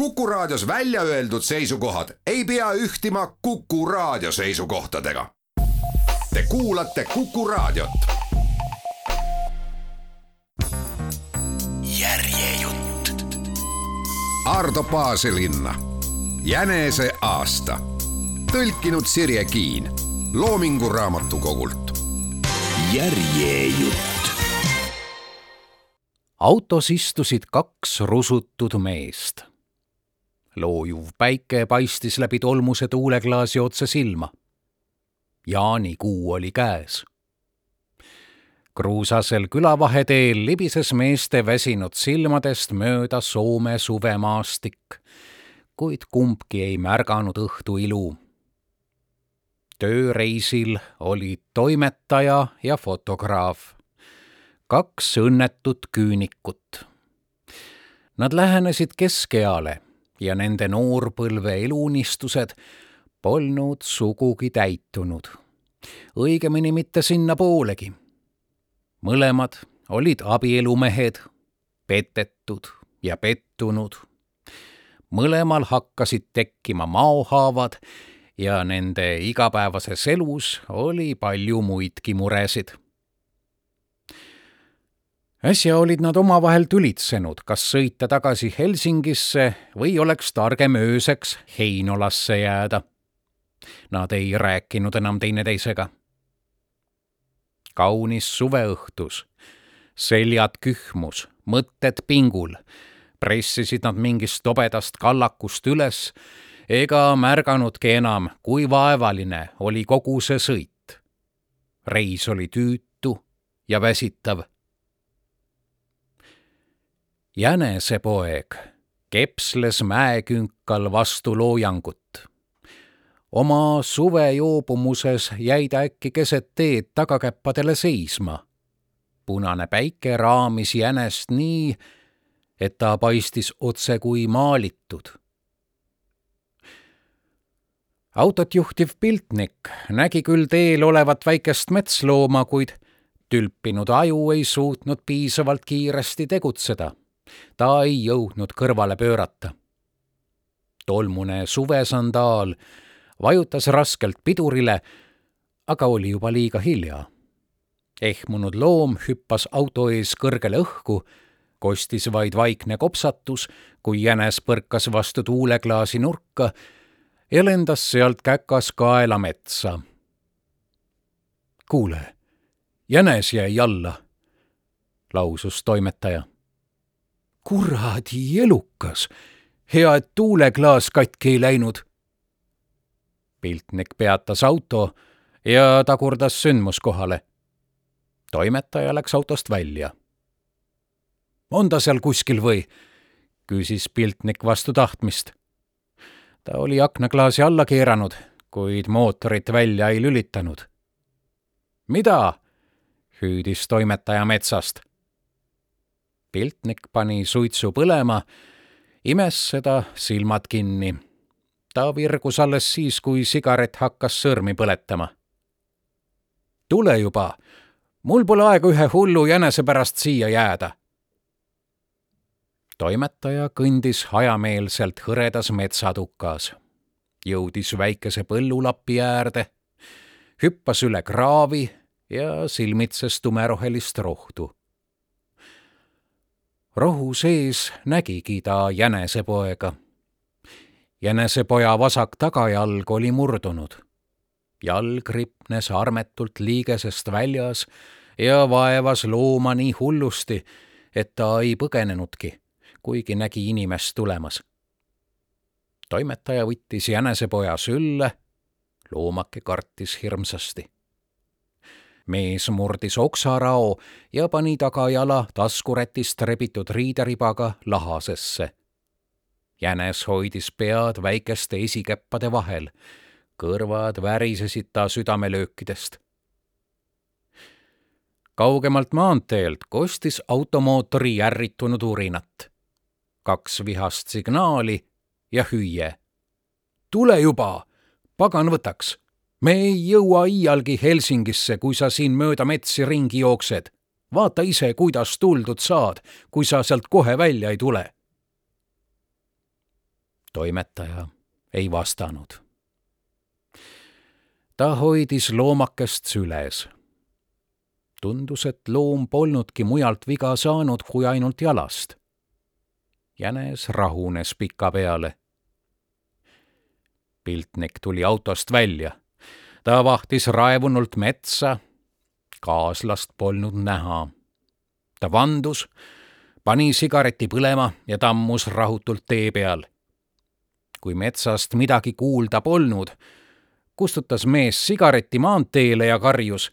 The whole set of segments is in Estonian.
Kuku Raadios välja öeldud seisukohad ei pea ühtima Kuku Raadio seisukohtadega. Te kuulate Kuku Raadiot. järjejutt. Ardo Paasilinna, Jänese aasta, tõlkinud Sirje Kiin, Loomingu Raamatukogult. järjejutt. autos istusid kaks rusutud meest loojuv päike paistis läbi tolmuse tuuleklaasi otse silma. jaanikuu oli käes. kruusasel külavaheteel libises meeste väsinud silmadest mööda Soome suvemaastik, kuid kumbki ei märganud õhtu ilu. tööreisil olid toimetaja ja fotograaf, kaks õnnetut küünikut. Nad lähenesid keskeale ja nende noorpõlve eluunistused polnud sugugi täitunud. õigemini mitte sinnapoolegi. mõlemad olid abielumehed, petetud ja pettunud. mõlemal hakkasid tekkima maohaavad ja nende igapäevases elus oli palju muidki muresid äsja olid nad omavahel tülitsenud, kas sõita tagasi Helsingisse või oleks targem ööseks Heinolasse jääda. Nad ei rääkinud enam teineteisega. kaunis suveõhtus, seljad kühmus, mõtted pingul, pressisid nad mingist tobedast kallakust üles ega märganudki enam, kui vaevaline oli kogu see sõit. reis oli tüütu ja väsitav jänesepoeg kepsles mäekünkal vastu loojangut. oma suvejoobumuses jäi ta äkki keset teed tagakäppadele seisma. punane päike raamis jänest nii, et ta paistis otse kui maalitud. autot juhtiv piltnik nägi küll teel olevat väikest metslooma, kuid tülpinud aju ei suutnud piisavalt kiiresti tegutseda ta ei jõudnud kõrvale pöörata. tolmune suvesandaal vajutas raskelt pidurile, aga oli juba liiga hilja. ehmunud loom hüppas auto ees kõrgele õhku, kostis vaid vaikne kopsatus, kui jänes põrkas vastu tuuleklaasi nurka ja lendas sealt käkas kaela metsa. kuule, jänes jäi alla, lausus toimetaja kuradi elukas. hea, et tuuleklaas katki ei läinud. piltnik peatas auto ja tagurdas sündmuskohale. toimetaja läks autost välja. on ta seal kuskil või? küsis piltnik vastu tahtmist. ta oli aknaklaasi alla keeranud, kuid mootorit välja ei lülitanud. mida? hüüdis toimetaja metsast piltnik pani suitsu põlema, imes seda silmad kinni. ta virgus alles siis, kui sigaret hakkas sõrmi põletama. tule juba, mul pole aega ühe hullu jänese pärast siia jääda. toimetaja kõndis hajameelselt hõredas metsatukas, jõudis väikese põllulapi äärde, hüppas üle kraavi ja silmitses tumerohelist rohtu rohu sees nägigi ta jänesepoega. jänesepoja vasak tagajalg oli murdunud. jalg ripnes armetult liigesest väljas ja vaevas looma nii hullusti, et ta ei põgenenudki, kuigi nägi inimest tulemas. toimetaja võttis jänesepoja sülle, loomake kartis hirmsasti mees murdis oksarao ja pani tagajala taskurätist rebitud riideribaga lahasesse. jänes hoidis pead väikeste esikäppade vahel, kõrvad värisesid ta südamelöökidest. kaugemalt maanteelt kostis automootori järritunud urinat. kaks vihast signaali ja hüüe. tule juba, pagan võtaks me ei jõua iialgi Helsingisse, kui sa siin mööda metsi ringi jooksed. vaata ise, kuidas tuldud saad, kui sa sealt kohe välja ei tule. toimetaja ei vastanud. ta hoidis loomakest süles. tundus, et loom polnudki mujalt viga saanud kui ainult jalast. jänes rahunes pikapeale. piltnik tuli autost välja. Ta vahtis raevunult metsa. kaaslast polnud näha. ta vandus pani sigareti põlema ja tammus rahutult tee peal. kui metsast midagi kuulda polnud, kustutas mees sigareti maanteele ja karjus.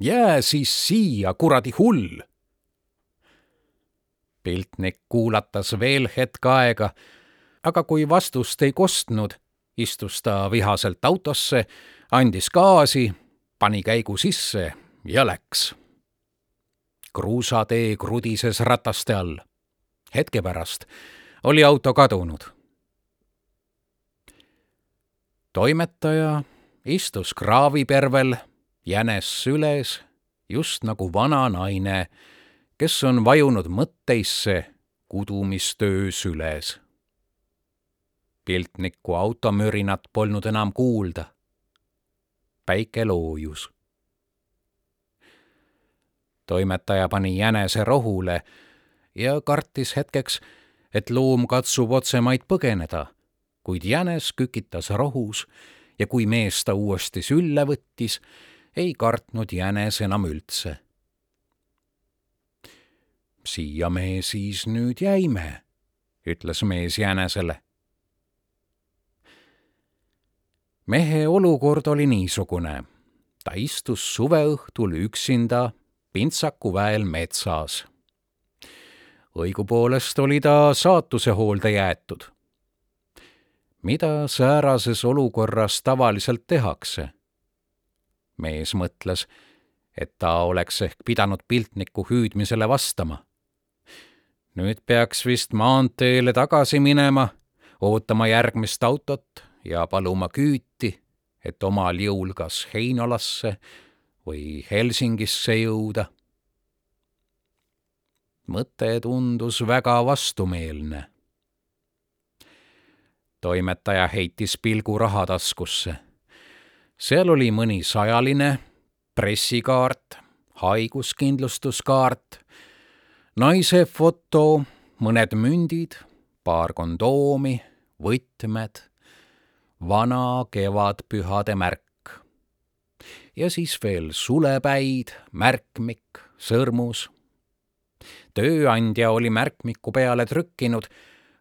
jää siis siia, kuradi hull! piltnik kuulatas veel hetk aega, aga kui vastust ei kostnud, istus ta vihaselt autosse, andis gaasi, pani käigu sisse ja läks kruusatee krudises rataste all. hetke pärast oli auto kadunud. toimetaja istus kraavipervel, jänes süles, just nagu vana naine, kes on vajunud mõtteisse kudumistöö süles. piltniku automürinat polnud enam kuulda. Päike loojus toimetaja pani jänese rohule ja kartis hetkeks, et loom katsub otsemaid põgeneda, kuid jänes kükitas rohus ja kui mees ta uuesti sülle võttis, ei kartnud jänes enam üldse. siia me siis nüüd jäime, ütles mees jänesele. Mehe olukord oli niisugune. ta istus suveõhtul üksinda pintsaku väel metsas. õigupoolest oli ta saatuse hoolde jäetud. mida säärases olukorras tavaliselt tehakse? mees mõtles, et ta oleks ehk pidanud piltniku hüüdmisele vastama. nüüd peaks vist maanteele tagasi minema, ootama järgmist autot ja paluma küüti, et omal jõul kas Heinolasse või Helsingisse jõuda. mõte tundus väga vastumeelne. toimetaja heitis pilgu rahataskusse. seal oli mõni sajaline, pressikaart, haiguskindlustuskaart, naise foto, mõned mündid, paar kondoomi, võtmed, vana kevadpühade märk ja siis veel sulepäid, märkmik, sõrmus. tööandja oli märkmiku peale trükkinud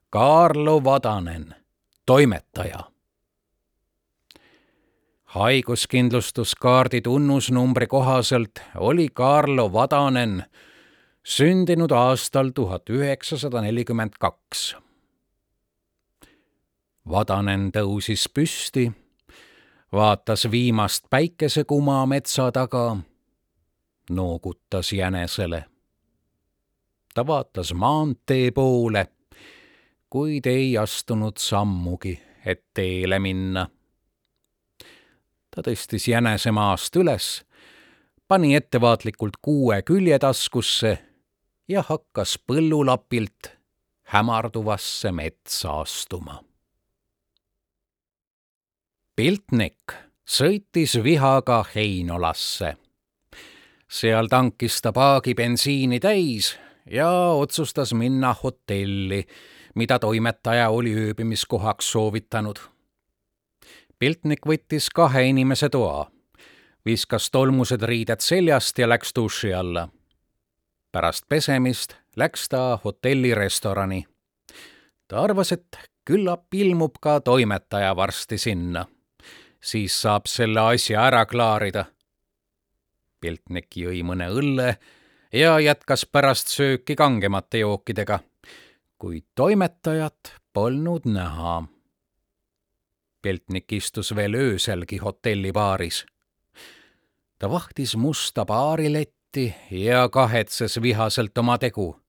Kaarlo Vadanen, toimetaja. haiguskindlustuskaardi tunnusnumbri kohaselt oli Kaarlo Vadanen sündinud aastal tuhat üheksasada nelikümmend kaks. Vadanen tõusis püsti vaatas viimast päikesekuma metsa taga, noogutas jänesele. ta vaatas maantee poole, kuid ei astunud sammugi, et teele minna. ta tõstis jänese maast üles, pani ettevaatlikult kuue küljetaskusse ja hakkas põllulapilt hämarduvasse metsa astuma piltnik sõitis vihaga Heinolasse. seal tankis ta paagi bensiini täis ja otsustas minna hotelli, mida toimetaja oli ööbimiskohaks soovitanud. piltnik võttis kahe inimese toa, viskas tolmused riided seljast ja läks duši alla. pärast pesemist läks ta hotellirestorani. ta arvas, et küllap ilmub ka toimetaja varsti sinna siis saab selle asja ära klaarida. piltnik jõi mõne õlle ja jätkas pärast sööki kangemate jookidega, kuid toimetajat polnud näha. Peltnik istus veel ööselgi hotellibaaris. ta vahtis musta baariletti ja kahetses vihaselt oma tegu.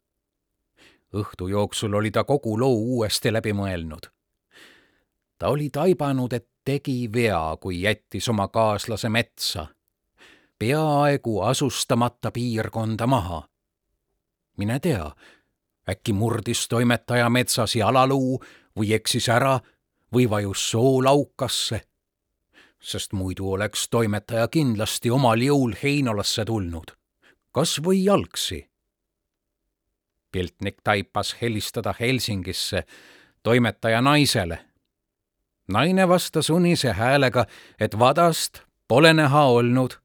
õhtu jooksul oli ta kogu loo uuesti läbi mõelnud. ta oli taibanud, et tegi vea, kui jättis oma kaaslase metsa, peaaegu asustamata piirkonda maha. mine tea, äkki murdis toimetaja metsas jalaluu või eksis ära või vajus soolaukasse, sest muidu oleks toimetaja kindlasti omal jõul Heinolasse tulnud, kas või jalgsi. Piltnik taipas helistada Helsingisse toimetaja naisele. Naine vastas unise häälega, et vadast pole näha olnud.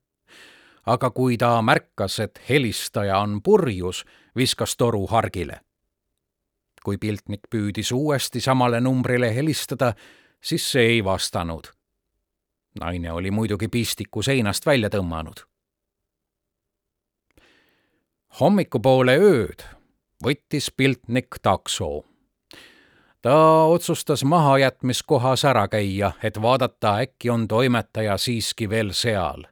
aga kui ta märkas, et helistaja on purjus, viskas toru hargile kui piltnik püüdis uuesti samale numbrile helistada, siis see ei vastanud. naine oli muidugi pistiku seinast välja tõmmanud. hommikupoole ööd võttis piltnik takso. Ta otsustas mahajätmiskohas ära käia, et vaadata, äkki on toimetaja siiski veel seal.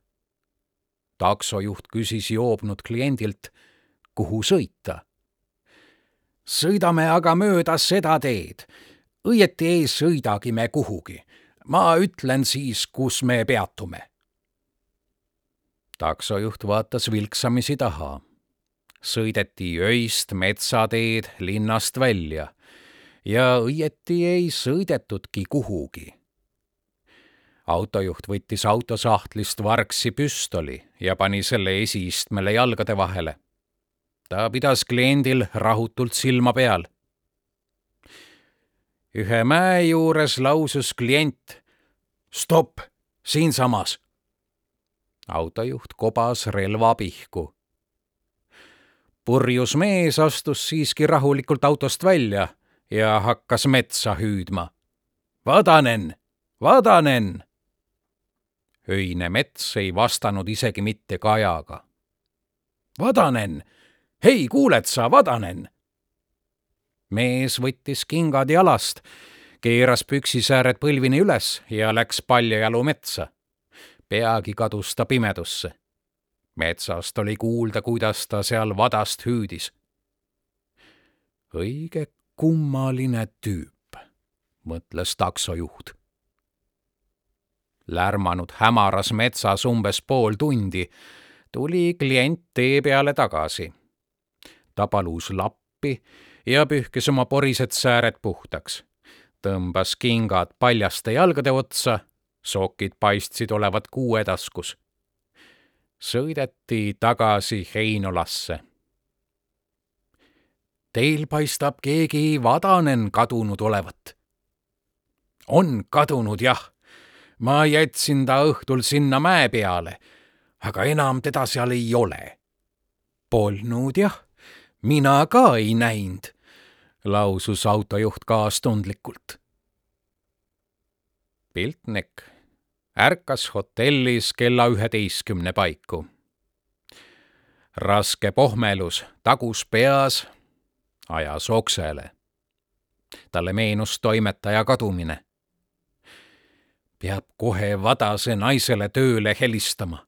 taksojuht küsis joobnud kliendilt, kuhu sõita sõidame aga mööda seda teed. õieti ei sõidagi me kuhugi. ma ütlen siis, kus me peatume. taksojuht vaatas vilksamisi taha. sõideti öist metsateed linnast välja ja õieti ei sõidetudki kuhugi autojuht võttis autosahtlist vargsi püstoli ja pani selle esiistmele jalgade vahele ta pidas kliendil rahutult silma peal. ühe mäe juures lausus klient. stopp, siinsamas. autojuht kobas relva pihku. purjus mees astus siiski rahulikult autost välja ja hakkas metsa hüüdma. Vadanen, Vadanen! öine mets ei vastanud isegi mitte kajaga. Vadanen hei, kuuled sa, Vadanen? mees võttis kingad jalast, keeras püksisääred põlvini üles ja läks paljajalu metsa. peagi kadus ta pimedusse. metsast oli kuulda, kuidas ta seal vadast hüüdis. õige kummaline tüüp, mõtles taksojuht. lärmanud hämaras metsas umbes pool tundi, tuli klient tee peale tagasi ta palus lappi ja pühkis oma porised sääred puhtaks. tõmbas kingad paljaste jalgade otsa, sokid paistsid olevat kuue taskus. sõideti tagasi Heinolasse. Teil paistab keegi vadanen kadunud olevat. on kadunud, jah. ma jätsin ta õhtul sinna mäe peale, aga enam teda seal ei ole. Polnud jah mina ka ei näinud, lausus autojuht kaastundlikult. Piltnik ärkas hotellis kella üheteistkümne paiku. raske pohmelus tagus peas, ajas oksele. talle meenus toimetaja kadumine. peab kohe vadase naisele tööle helistama.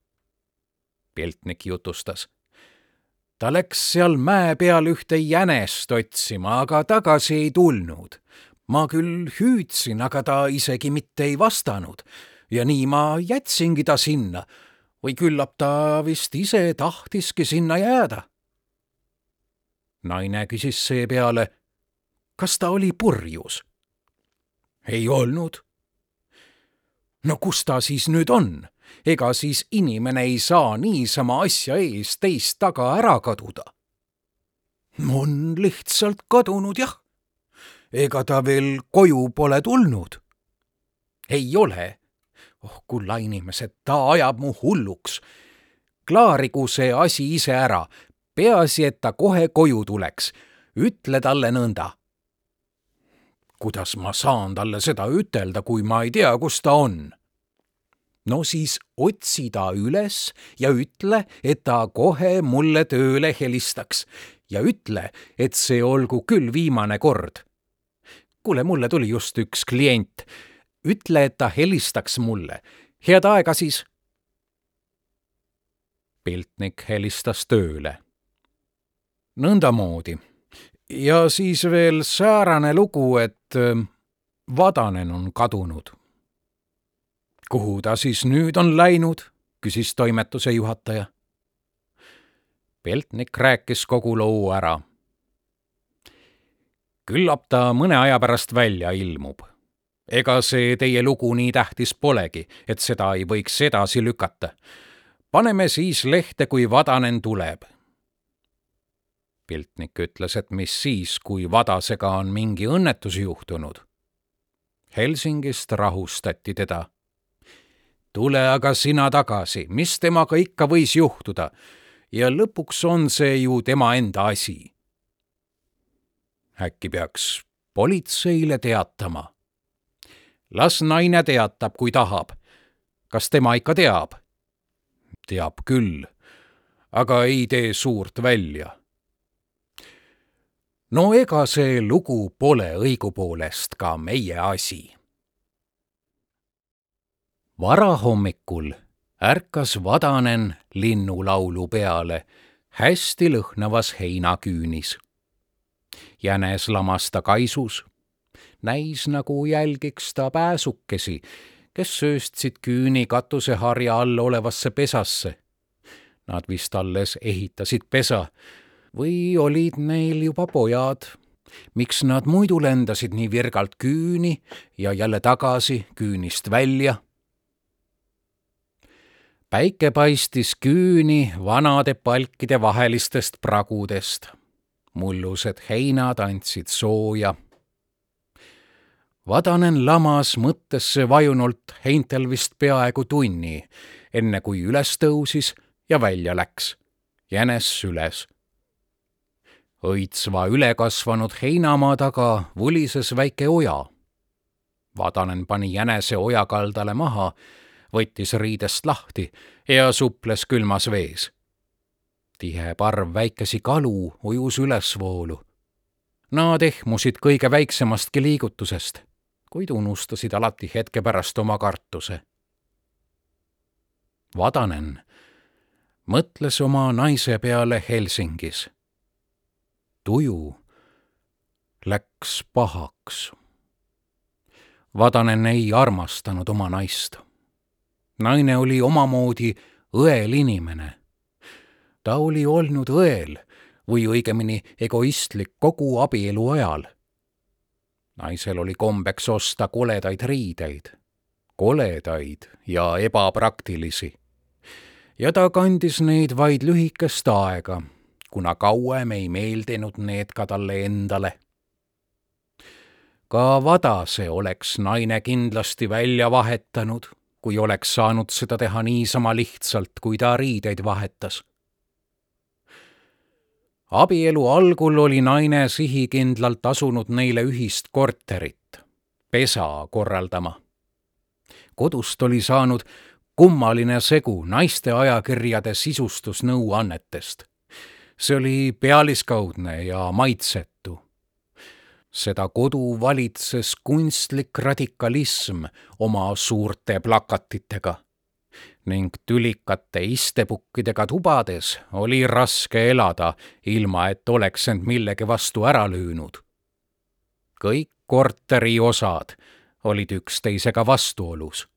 Piltnik jutustas ta läks seal mäe peal ühte jänest otsima, aga tagasi ei tulnud. ma küll hüüdsin, aga ta isegi mitte ei vastanud ja nii ma jätsingi ta sinna või küllap ta vist ise tahtiski sinna jääda. Naine küsis seepeale, kas ta oli purjus. ei olnud. no kus ta siis nüüd on? ega siis inimene ei saa niisama asja ees teist taga ära kaduda. on lihtsalt kadunud, jah. ega ta veel koju pole tulnud. ei ole. oh kulla inimesed, ta ajab mu hulluks. klaarigu see asi ise ära, peaasi, et ta kohe koju tuleks. ütle talle nõnda kuidas ma saan talle seda ütelda, kui ma ei tea, kus ta on? no siis otsi ta üles ja ütle, et ta kohe mulle tööle helistaks ja ütle, et see olgu küll viimane kord. kuule, mulle tuli just üks klient. ütle, et ta helistaks mulle. head aega siis. piltnik helistas tööle. Nõndamoodi. ja siis veel säärane lugu, et äh, Vadanen on kadunud kuhu ta siis nüüd on läinud? küsis toimetuse juhataja. Peltnik rääkis kogu loo ära. küllap ta mõne aja pärast välja ilmub. ega see teie lugu nii tähtis polegi, et seda ei võiks edasi lükata. paneme siis lehte, kui Vadanen tuleb. Piltnik ütles, et mis siis, kui Vadasega on mingi õnnetus juhtunud. Helsingist rahustati teda tule aga sina tagasi, mis temaga ikka võis juhtuda. ja lõpuks on see ju tema enda asi. äkki peaks politseile teatama? las naine teatab, kui tahab. kas tema ikka teab? teab küll, aga ei tee suurt välja. No ega see lugu pole õigupoolest ka meie asi varahommikul ärkas Vadanen linnulaulu peale hästi lõhnavas heinaküünis. jänes lamas ta kaisus, näis nagu jälgiks ta pääsukesi, kes sööstsid küüni katuseharja all olevasse pesasse. Nad vist alles ehitasid pesa või olid neil juba pojad miks nad muidu lendasid nii virgalt küüni ja jälle tagasi küünist välja päike paistis küüni vanade palkide vahelistest pragudest. mullused heinad andsid sooja. Vadanen lamas mõttesse vajunult heintel vist peaaegu tunni, enne kui üles tõusis ja välja läks, jänes süles. Õitsva ülekasvanud heinamaa taga vulises väike oja. Vadanen pani jänese oja kaldale maha võttis riidest lahti ja suples külmas vees. tihe parv väikesi kalu ujus ülesvoolu. Nad ehmusid kõige väiksemastki liigutusest, kuid unustasid alati hetke pärast oma kartuse. Vadanen mõtles oma naise peale Helsingis. Tuju läks pahaks. Vadanen ei armastanud oma naist naine oli omamoodi õel inimene. ta oli olnud õel või õigemini egoistlik kogu abielu ajal. naisel oli kombeks osta koledaid riideid, koledaid ja ebapraktilisi. ja ta kandis neid vaid lühikest aega, kuna kauem ei meeldinud need ka talle endale ka Vadase oleks naine kindlasti välja vahetanud kui oleks saanud seda teha niisama lihtsalt, kui ta riideid vahetas. abielu algul oli naine sihikindlalt asunud neile ühist korterit, pesa korraldama. kodust oli saanud kummaline segu naiste ajakirjade sisustusnõuannetest. See oli pealiskaudne ja maitsetu seda kodu valitses kunstlik radikalism oma suurte plakatitega ning tülikate istepukkidega tubades oli raske elada, ilma et oleks end millegi vastu ära lüünud. kõik korteri osad olid üksteisega vastuolus.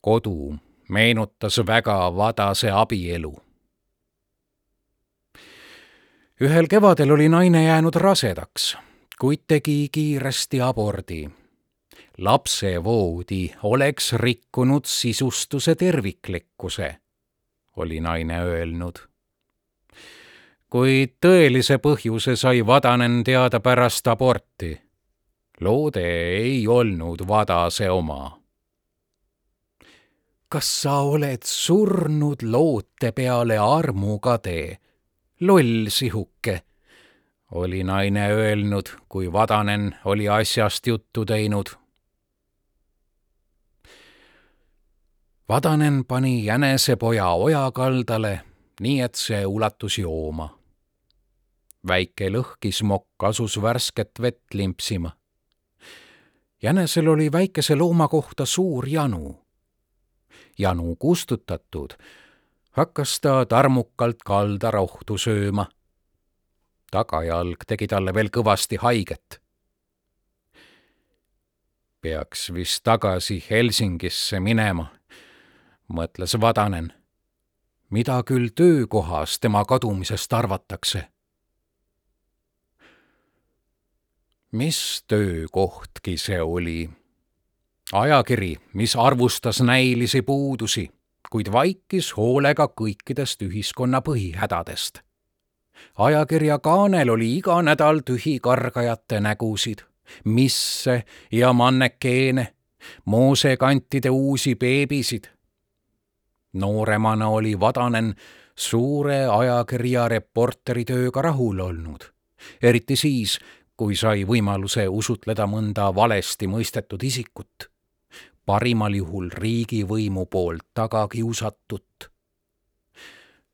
kodu meenutas väga Vadase abielu ühel kevadel oli naine jäänud rasedaks, kuid tegi kiiresti abordi. lapsevoodi oleks rikkunud sisustuse terviklikkuse, oli naine öelnud. kuid tõelise põhjuse sai Vadanen teada pärast aborti. loode ei olnud Vadase oma kas sa oled surnud loote peale armukade loll sihuke, oli naine öelnud, kui Vadanen oli asjast juttu teinud. Vadanen pani jänesepoja oja kaldale, nii et see ulatus jooma. väike lõhkismokk asus värsket vett limpsima. jänesel oli väikese looma kohta suur janu. janu kustutatud hakkas ta tarmukalt kaldarohtu sööma. tagajalg tegi talle veel kõvasti haiget. peaks vist tagasi Helsingisse minema, mõtles Vadanen. mida küll töökohas tema kadumisest arvatakse? mis töökohtki see oli? ajakiri, mis arvustas näilisi puudusi, kuid vaikis hoolega kõikidest ühiskonna põhihädadest. ajakirja kaanel oli iga nädal tühikargajate nägusid, misse ja mannekeene, moosekantide uusi beebisid. nooremana oli Vadanen suure ajakirja reporteritööga rahul olnud, eriti siis, kui sai võimaluse usutleda mõnda valesti mõistetud isikut, parimal juhul riigivõimu poolt taga kiusatut.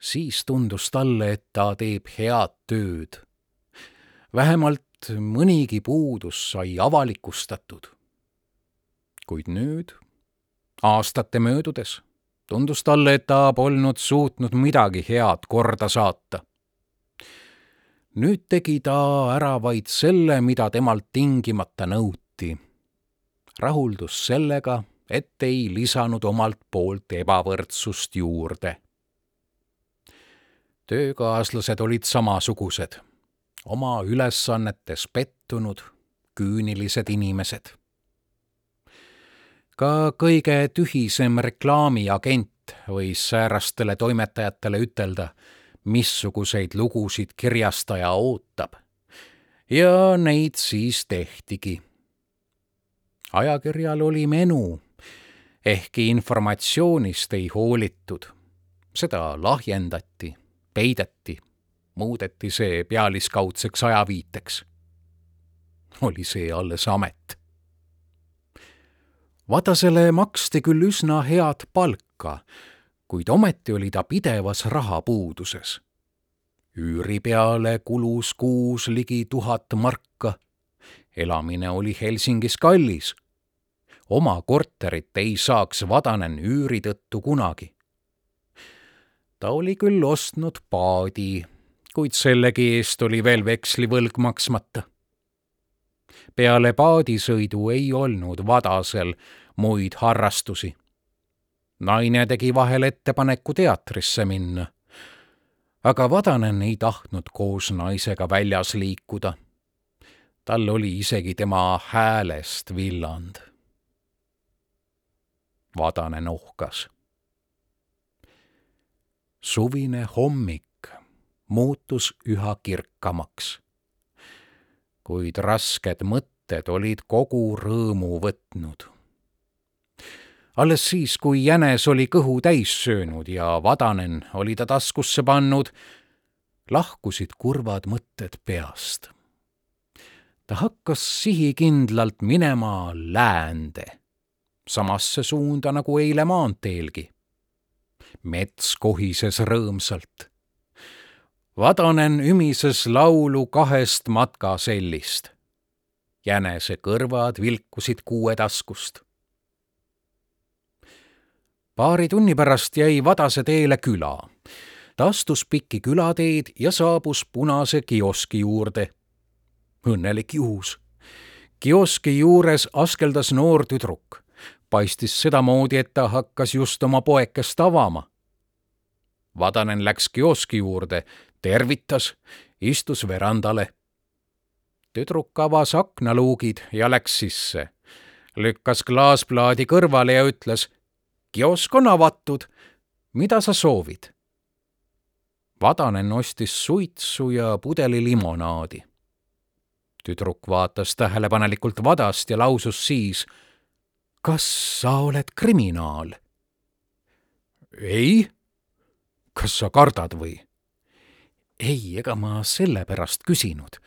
siis tundus talle, et ta teeb head tööd. vähemalt mõnigi puudus sai avalikustatud. kuid nüüd, aastate möödudes, tundus talle, et ta polnud suutnud midagi head korda saata nüüd tegi ta ära vaid selle, mida temalt tingimata nõuti. Rahuldus sellega, et ei lisanud omalt poolt ebavõrdsust juurde. töökaaslased olid samasugused, oma ülesannetes pettunud, küünilised inimesed. ka kõige tühisem reklaamiagent võis säärastele toimetajatele ütelda, missuguseid lugusid kirjastaja ootab. ja neid siis tehtigi. Ajakirjal oli menu, ehkki informatsioonist ei hoolitud. seda lahjendati, peideti, muudeti see pealiskaudseks ajaviiteks. oli see alles amet. Vadasele maksti küll üsna head palka kuid ometi oli ta pidevas rahapuuduses. üüri peale kulus kuus ligi tuhat marka. Elamine oli Helsingis kallis. oma korterit ei saaks Vadanen üüri tõttu kunagi. ta oli küll ostnud paadi, kuid sellegi eest oli veel vekslivõlg maksmata. peale paadisõidu ei olnud Vadasel muid harrastusi naine tegi vahel ettepaneku teatrisse minna. aga Vadanen ei tahtnud koos naisega väljas liikuda. Tal oli isegi tema häälest villand. Vadanen ohkas. suvine hommik muutus üha kirkamaks. kuid rasked mõtted olid kogu rõõmu võtnud alles siis, kui jänes oli kõhu täis söönud ja vadanen oli ta taskusse pannud, lahkusid kurvad mõtted peast. Ta hakkas sihikindlalt minema läände, samasse suunda nagu eile maanteelgi. mets kohises rõõmsalt. Vadanen ümises laulu kahest matkasellist. jänese kõrvad vilkusid kuue taskust paari tunni pärast jäi Vadase teele küla. ta astus pikki külateed ja saabus punase kioski juurde. Õnnelik juhus. kioski juures askeldas noor tüdruk. paistis sedamoodi, et ta hakkas just oma poekest avama. Vadanen läks kioski juurde, tervitas, istus verandale. tüdruk avas aknaluugid ja läks sisse lükkas klaasplaadi kõrvale ja ütles kiosk on avatud. mida sa soovid? Vadanen ostis suitsu ja pudeli limonaadi. Tüdruk vaatas tähelepanelikult Vadast ja lausus siis. kas sa oled kriminaal? ei. kas sa kardad või? ei, ega ma sellepärast küsinud.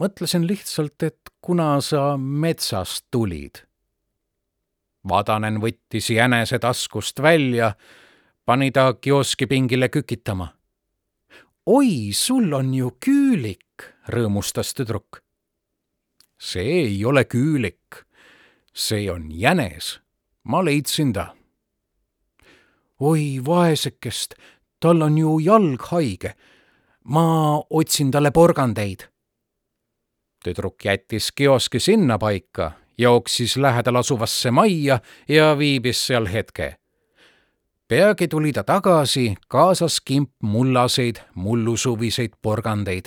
mõtlesin lihtsalt, et kuna sa metsast tulid Vadanen võttis jänese taskust välja, pani ta kioskipingile kükitama. oi, sul on ju küülik, rõõmustas tüdruk. see ei ole küülik, see on jänes. ma leidsin ta. oi, vaesekest, tal on ju jalg haige. ma otsin talle porgandeid. tüdruk jättis kioski sinnapaika jooksis lähedal asuvasse majja ja viibis seal hetke. peagi tuli ta tagasi, kaasas kimp mullaseid mullusuviseid porgandeid.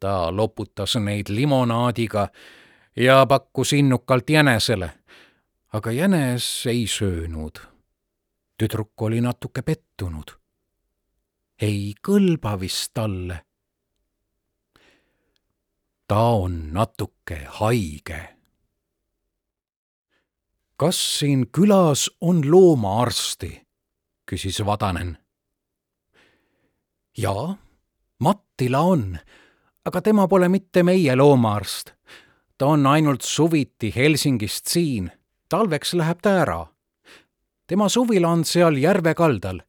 Ta loputas neid limonaadiga ja pakkus innukalt jänesele, aga jänes ei söönud. tüdruk oli natuke pettunud. ei kõlba vist talle. ta on natuke haige. kas siin külas on loomaarsti? küsis Vadanen. jaa, Mattila on, aga tema pole mitte meie loomaarst ta on ainult suviti Helsingist siin, talveks läheb ta ära. tema suvila on seal järve kaldal.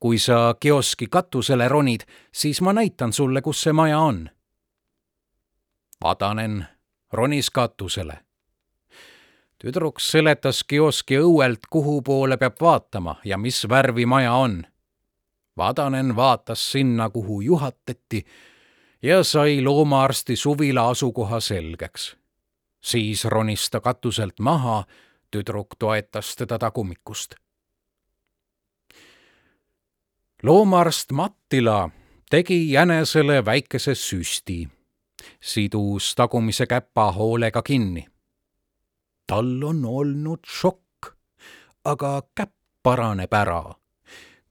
kui sa kioski katusele ronid, siis ma näitan sulle, kus see maja on. Vadanen ronis katusele. tüdruk seletas kioski õuelt, kuhu poole peab vaatama ja mis värvi maja on. Vadanen vaatas sinna, kuhu juhatati ja sai loomaarsti suvila asukoha selgeks siis ronis ta katuselt maha, tüdruk toetas teda tagumikust. loomaarst Mattila tegi jänesele väikese süsti, sidus tagumise käpa hoolega kinni. tal on olnud šokk, aga käpp paraneb ära.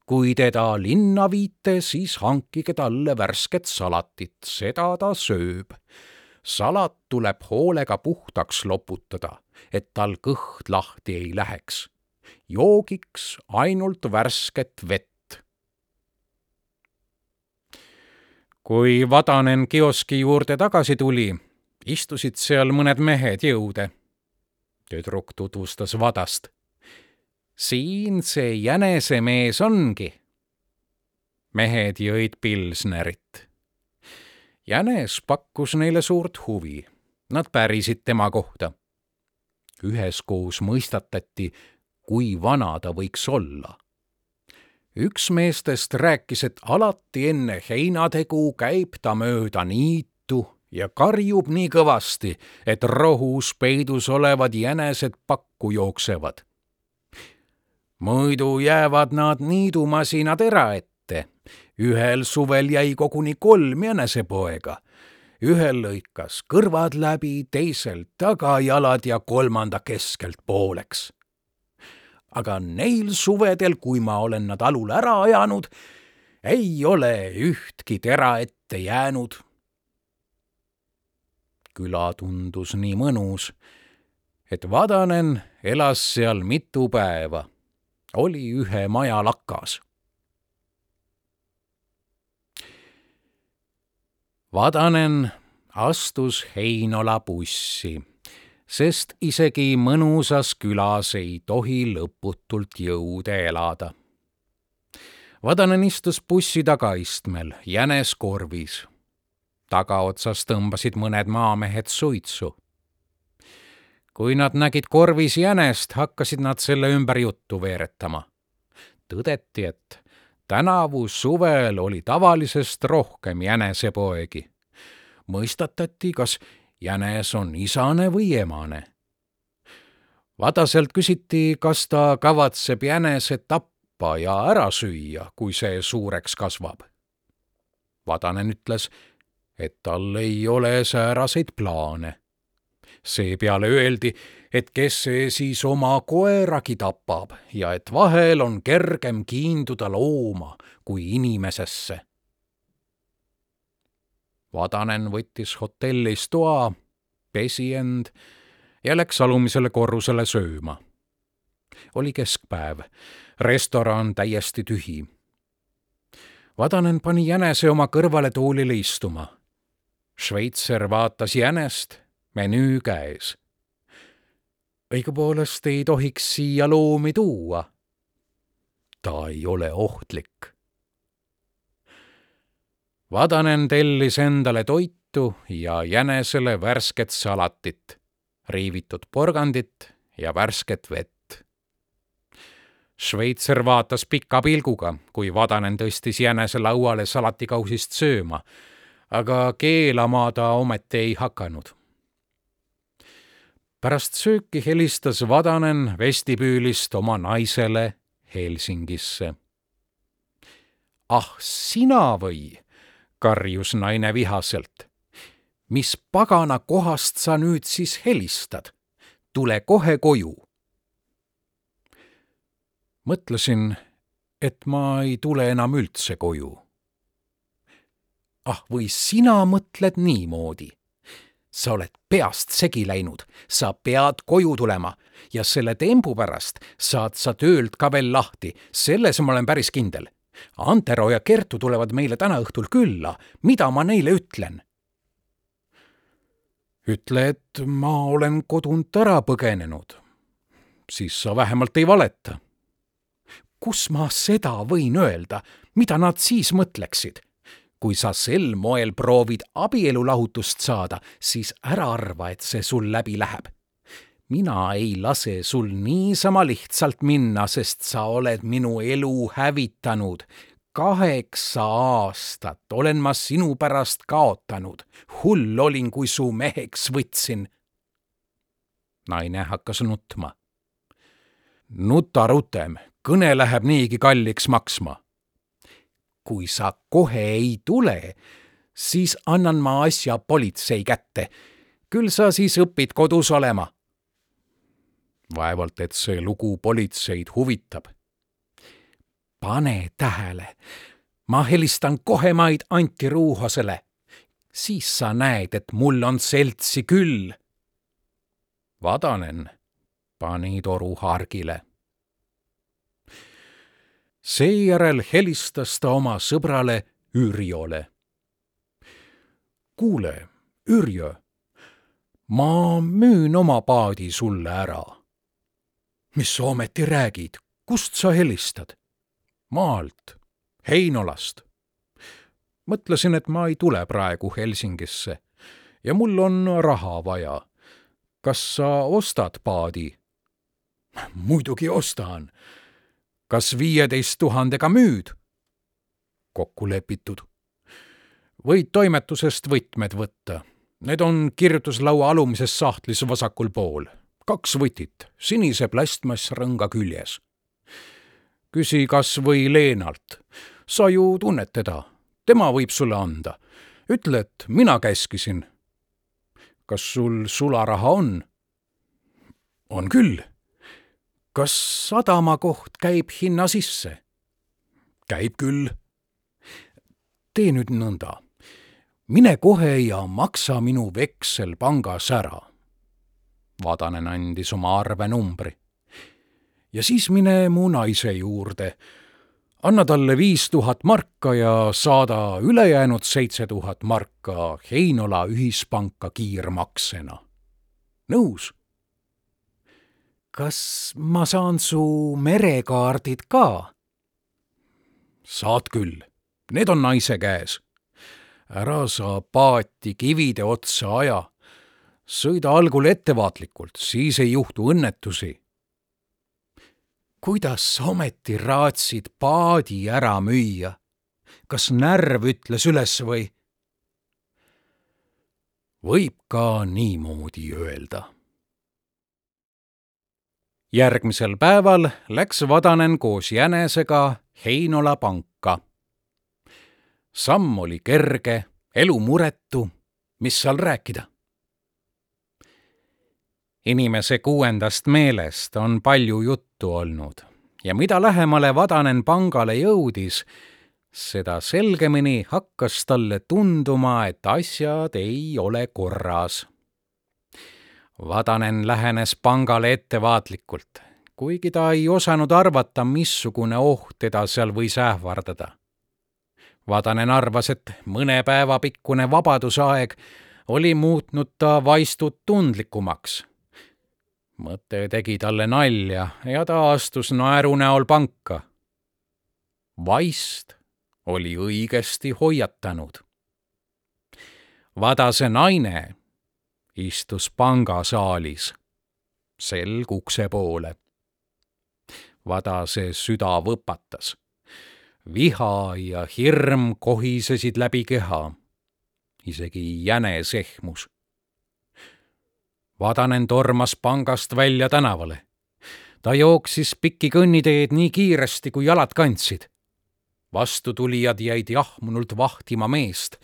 Kui teda linna viite, siis hankige talle värsket salatit, seda ta sööb salat tuleb hoolega puhtaks loputada, et tal kõht lahti ei läheks. joogiks ainult värsket vett. kui Vadanen kioski juurde tagasi tuli, istusid seal mõned mehed jõude. tüdruk tutvustas Vadast. Siin see jänesemees ongi. mehed jõid pilsnerit jänes pakkus neile suurt huvi. Nad pärisid tema kohta. üheskoos mõistatati, kui vana ta võiks olla. üks meestest rääkis, et alati enne heinategu käib ta mööda niitu ja karjub nii kõvasti, et rohus peidus olevad jänesed pakku jooksevad. Muidu jäävad nad niidumasinad eraette ühel suvel jäi koguni kolm jänesepoega. ühel lõikas kõrvad läbi, teisel tagajalad ja kolmanda keskelt pooleks. aga neil suvedel, kui ma olen nad alul ära ajanud, ei ole ühtki tera ette jäänud. küla tundus nii mõnus, et Vadanen elas seal mitu päeva, oli ühe maja lakas Vadanen astus Heinola bussi, sest isegi mõnusas külas ei tohi lõputult jõude elada. Vadanen istus bussi tagaistmel, jänes korvis. tagaotsas tõmbasid mõned maamehed suitsu. Kui nad nägid korvis jänest, hakkasid nad selle ümber juttu veeretama. tõdeti, et tänavu suvel oli tavalisest rohkem jänesepoegi. mõistatati, kas jänes on isane või emane. Vadaselt küsiti, kas ta kavatseb jänese tappa ja ära süüa, kui see suureks kasvab. Vadanen ütles, et tal ei ole sääraseid plaane. Seepeale öeldi, et kes see siis oma koeragi tapab ja et vahel on kergem kiinduda looma kui inimesesse. Vadanen võttis hotellis toa, pesi end ja läks alumisele korrusele sööma. oli keskpäev, restoran täiesti tühi. Vadanen pani jänese oma kõrvale toolile istuma. Šveitser vaatas jänest menüü käes õigupoolest ei tohiks siia loomi tuua. ta ei ole ohtlik. Vadanen tellis endale toitu ja jänesele värsket salatit, riivitud porgandit ja värsket vett. Šveitser vaatas pika pilguga, kui Vadanen tõstis jänese lauale salatikausist sööma, aga keelama ta ometi ei hakanud pärast sööki helistas Vadanen vestibüülist oma naisele Helsingisse. ah, sina või? karjus naine vihaselt. mis pagana kohast sa nüüd siis helistad? tule kohe koju. mõtlesin, et ma ei tule enam üldse koju. ah, või sina mõtled niimoodi? Sa oled peast segi läinud, sa pead koju tulema ja selle tembu pärast saad sa töölt ka veel lahti, selles ma olen päris kindel. Antero ja Kertu tulevad meile täna õhtul külla, mida ma neile ütlen? ütle, et ma olen kodunt ära põgenenud. siis sa vähemalt ei valeta. kus ma seda võin öelda, mida nad siis mõtleksid? Kui sa sel moel proovid abielulahutust saada, siis ära arva, et see sul läbi läheb. mina ei lase sul niisama lihtsalt minna, sest sa oled minu elu hävitanud kaheksa aastat olen ma sinu pärast kaotanud. hull olin, kui su meheks võtsin. naine hakkas nutma. nuta rutem, kõne läheb niigi kalliks maksma. Kui sa kohe ei tule, siis annan ma asja politsei kätte. küll sa siis õpid kodus olema. vaevalt, et see lugu politseid huvitab pane tähele, ma helistan kohe maid Anti Ruuhosele. siis sa näed, et mul on seltsi küll. Vadanen pani toru hargile. Seejärel helistas ta oma sõbrale Ürjole. kuule, Ürjö, ma müün oma paadi sulle ära. mis sa ometi räägid, kust sa helistad? maalt, Heinolast. mõtlesin, et ma ei tule praegu Helsingisse ja mul on raha vaja. kas sa ostad paadi? muidugi ostan. Kas viieteist tuhandega müüd? kokku lepitud. võid toimetusest võtmed võtta. Need on kirjutuslaua alumises sahtlis vasakul pool. kaks võtit, sinise plastmassrõnga küljes küsi kas või Leenalt. sa ju tunned teda, tema võib sulle anda. ütle, et mina käskisin. kas sul sularaha on? on küll. Kas sadamakoht käib hinna sisse? käib küll. tee nüüd nõnda. mine kohe ja maksa minu veksel pangas ära. Vadanen andis oma arvenumbri ja siis mine mu naise juurde. anna talle viis tuhat marka ja saada ülejäänud seitse tuhat marka Heinola ühispanka kiirmaksena. nõus? Kas ma saan su merekaardid ka? saad küll, need on naise käes. ära sa paati kivide otsa aja. sõida algul ettevaatlikult, siis ei juhtu õnnetusi kuidas ometi raatsid paadi ära müüa? kas närv ütles üles või? võib ka niimoodi öelda. Järgmisel päeval läks Vadanen koos jänesega Heinola panka. samm oli kerge, elu muretu, mis seal rääkida inimese kuuendast meelest on palju juttu olnud ja mida lähemale Vadanen pangale jõudis, seda selgemini hakkas talle tunduma, et asjad ei ole korras. Vadanen lähenes pangale ettevaatlikult, kuigi ta ei osanud arvata, missugune oht teda seal võis ähvardada. Vadanen arvas, et mõne päeva pikkune vabadusaeg oli muutnud ta vaistut tundlikumaks mõte tegi talle nalja ja ta astus naeru näol panka. vaist oli õigesti hoiatanud. Vadase naine istus pangasaalis selg ukse poole. Vadase süda võpatas. viha ja hirm kohisesid läbi keha. isegi jänes ehmus Vadanen tormas pangast välja tänavale. ta jooksis pikki kõnniteed nii kiiresti, kui jalad kandsid. vastutulijad jäid jahmunult vahtima meest,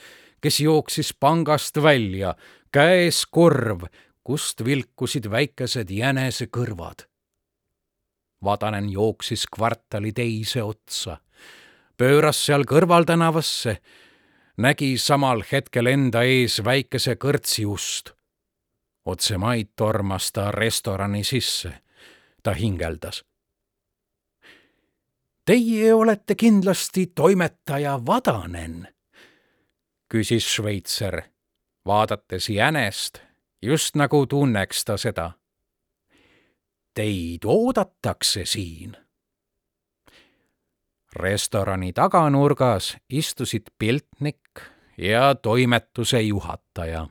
kes jooksis pangast välja, käes korv, kust vilkusid väikesed jänesekõrvad. Vadanen jooksis kvartali teise otsa, pööras seal kõrvaltänavasse, nägi samal hetkel enda ees väikese kõrtsi ust. otse maid tormas ta restorani sisse. ta hingeldas Teie olete kindlasti toimetaja Vadanen, küsis Šveitser, vaadates jänest, just nagu tunneks ta seda. Teid oodatakse siin. restorani taganurgas istusid piltnik ja toimetuse juhataja.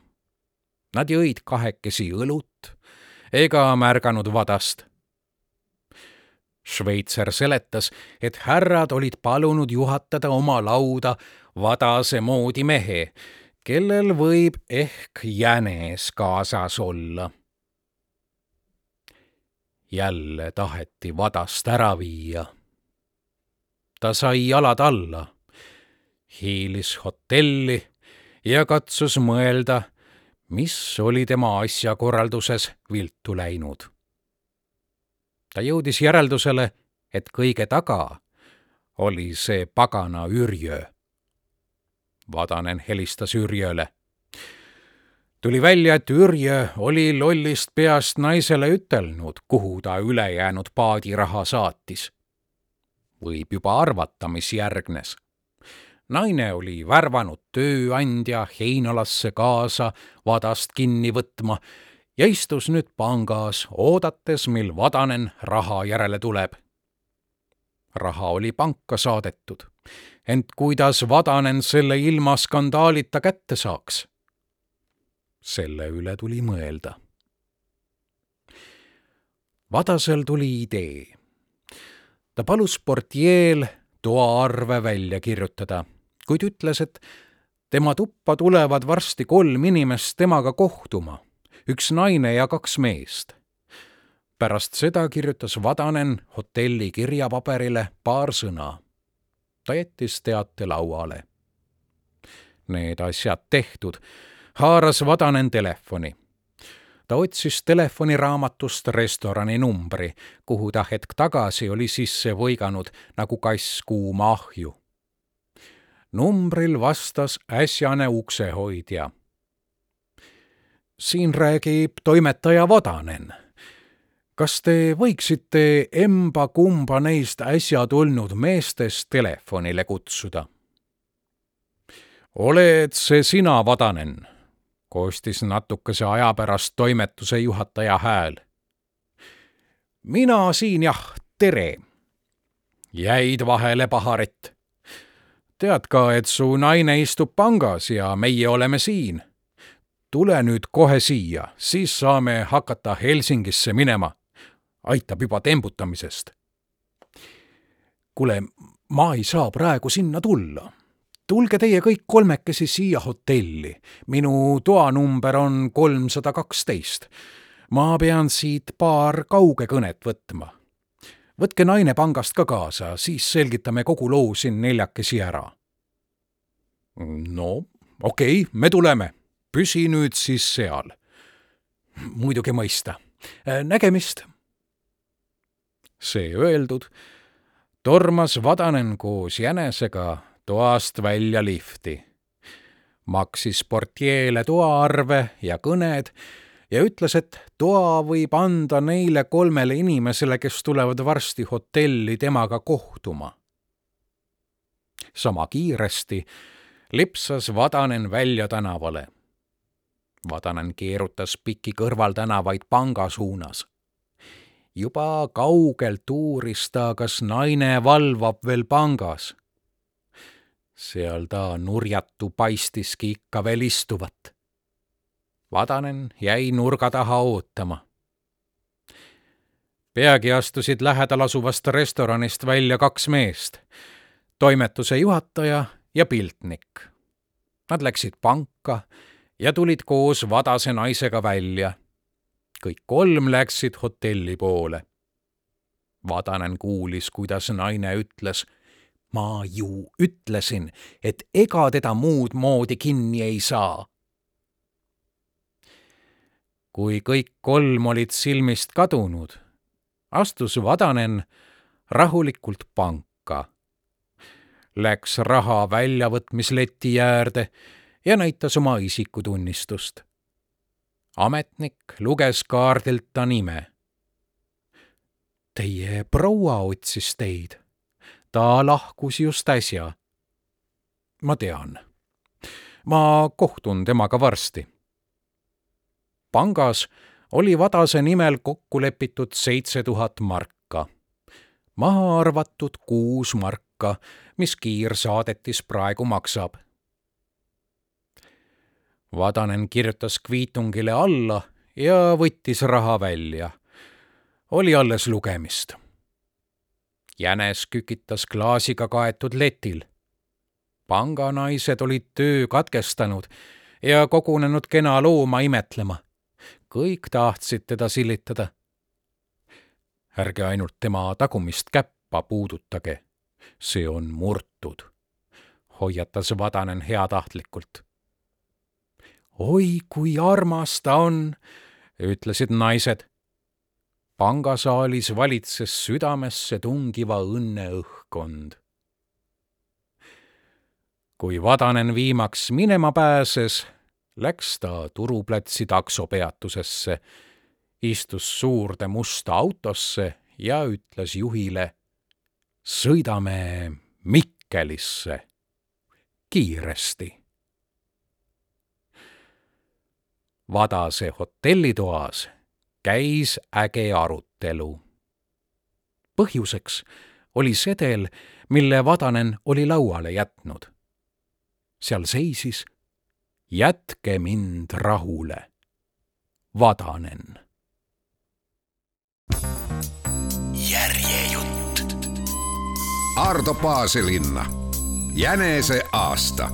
Nad jõid kahekesi õlut ega märganud Vadast Šveitser seletas, et härrad olid palunud juhatada oma lauda vadase moodi mehe, kellel võib ehk jänes kaasas olla. jälle taheti vadast ära viia. ta sai jalad alla, hiilis hotelli ja katsus mõelda, mis oli tema asjakorralduses viltu läinud ta jõudis järeldusele, et kõige taga oli see pagana Ürjö. Vadanen helistas Ürjöle. tuli välja, et Ürjö oli lollist peast naisele ütelnud, kuhu ta ülejäänud paadiraha saatis. võib juba arvata, mis järgnes naine oli värvanud tööandja Heinolasse kaasa vadast kinni võtma ja istus nüüd pangas, oodates, mil Vadanen raha järele tuleb. raha oli panka saadetud, ent kuidas Vadanen selle ilma skandaalita kätte saaks? selle üle tuli mõelda. Vadasel tuli idee. ta palus portjeel toaarve välja kirjutada, kuid ütles, et tema tuppa tulevad varsti kolm inimest temaga kohtuma üks naine ja kaks meest. pärast seda kirjutas Vadanen hotelli kirjapaberile paar sõna. Ta jättis teate lauale. Need asjad tehtud, haaras Vadanen telefoni ta otsis telefoniraamatust restorani numbri, kuhu ta hetk tagasi oli sisse võiganud nagu kass kuuma ahju. numbril vastas äsjane uksehoidja siin räägib toimetaja Vadanen. Kas te võiksite emba-kumba neist äsja tulnud meestest telefonile kutsuda? oled see sina, Vadanen? koostis natukese aja pärast toimetuse juhataja hääl. mina siin jah, tere. jäid vahele, paharet. tead ka, et su naine istub pangas ja meie oleme siin tule nüüd kohe siia, siis saame hakata Helsingisse minema. Aitab juba tembutamisest. kuule, ma ei saa praegu sinna tulla. tulge teie kõik kolmekesi siia hotelli. minu toanumber on kolmsada kaksteist. ma pean siit paar kaugekõnet võtma. võtke naine pangast ka kaasa, siis selgitame kogu loo siin neljakesi ära. no okei okay,, me tuleme püsi nüüd siis seal. muidugi mõista. nägemist. See öeldud, tormas Vadanen koos jänesega toast välja lifti. maksis portjeele toaarve ja kõned ja ütles, et toa võib anda neile kolmele inimesele, kes tulevad varsti hotelli temaga kohtuma. sama kiiresti lipsas Vadanen välja tänavale Vadanen keerutas pikki kõrvaltänavaid panga suunas. Juba kaugelt uuris ta, kas naine valvab veel pangas. seal ta nurjatu paistiski ikka veel istuvat. Vadanen jäi nurga taha ootama. peagi astusid lähedal asuvast restoranist välja kaks meest, toimetuse juhataja ja piltnik. Nad läksid panka ja tulid koos vadase naisega välja. Kõik kolm läksid hotelli poole. Vadanen kuulis, kuidas naine ütles ma ju ütlesin, et ega teda muud moodi kinni ei saa. kui kõik kolm olid silmist kadunud, astus Vadanen rahulikult panka. Läks raha väljavõtmisleti äärde ja näitas oma isikutunnistust. Ametnik luges kaardilt ta nime. Teie proua otsis teid. ta lahkus just äsja. ma tean. ma kohtun temaga varsti. pangas oli Vadase nimel kokku lepitud seitse tuhat marka, maha arvatud kuus marka, mis kiirsaadetis praegu maksab Vadanen kirjutas kviitungile alla ja võttis raha välja. oli alles lugemist. jänes kükitas klaasiga kaetud letil. panganaised olid töö katkestanud ja kogunenud kena looma imetlema. kõik tahtsid teda silitada. ärge ainult tema tagumist käppa puudutage, see on murtud, hoiatas Vadanen heatahtlikult oi kui armas ta on, ütlesid naised. pangasaalis valitses südamesse tungiva õnne õhkkond. kui Vadanen viimaks minema pääses, läks ta Turuplatsi taksopeatusesse, istus suurde musta autosse ja ütles juhile sõidame Mikkelisse kiiresti Vadase hotellitoas käis äge arutelu. põhjuseks oli sedel, mille Vadanen oli lauale jätnud. seal seisis Jätke mind rahule, Vadanen. järjejutt. Ardo Paaselinna, Jänese aasta,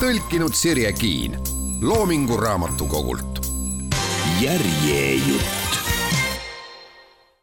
tõlkinud Sirje Kiin Loomingu Raamatukogult. järjejutt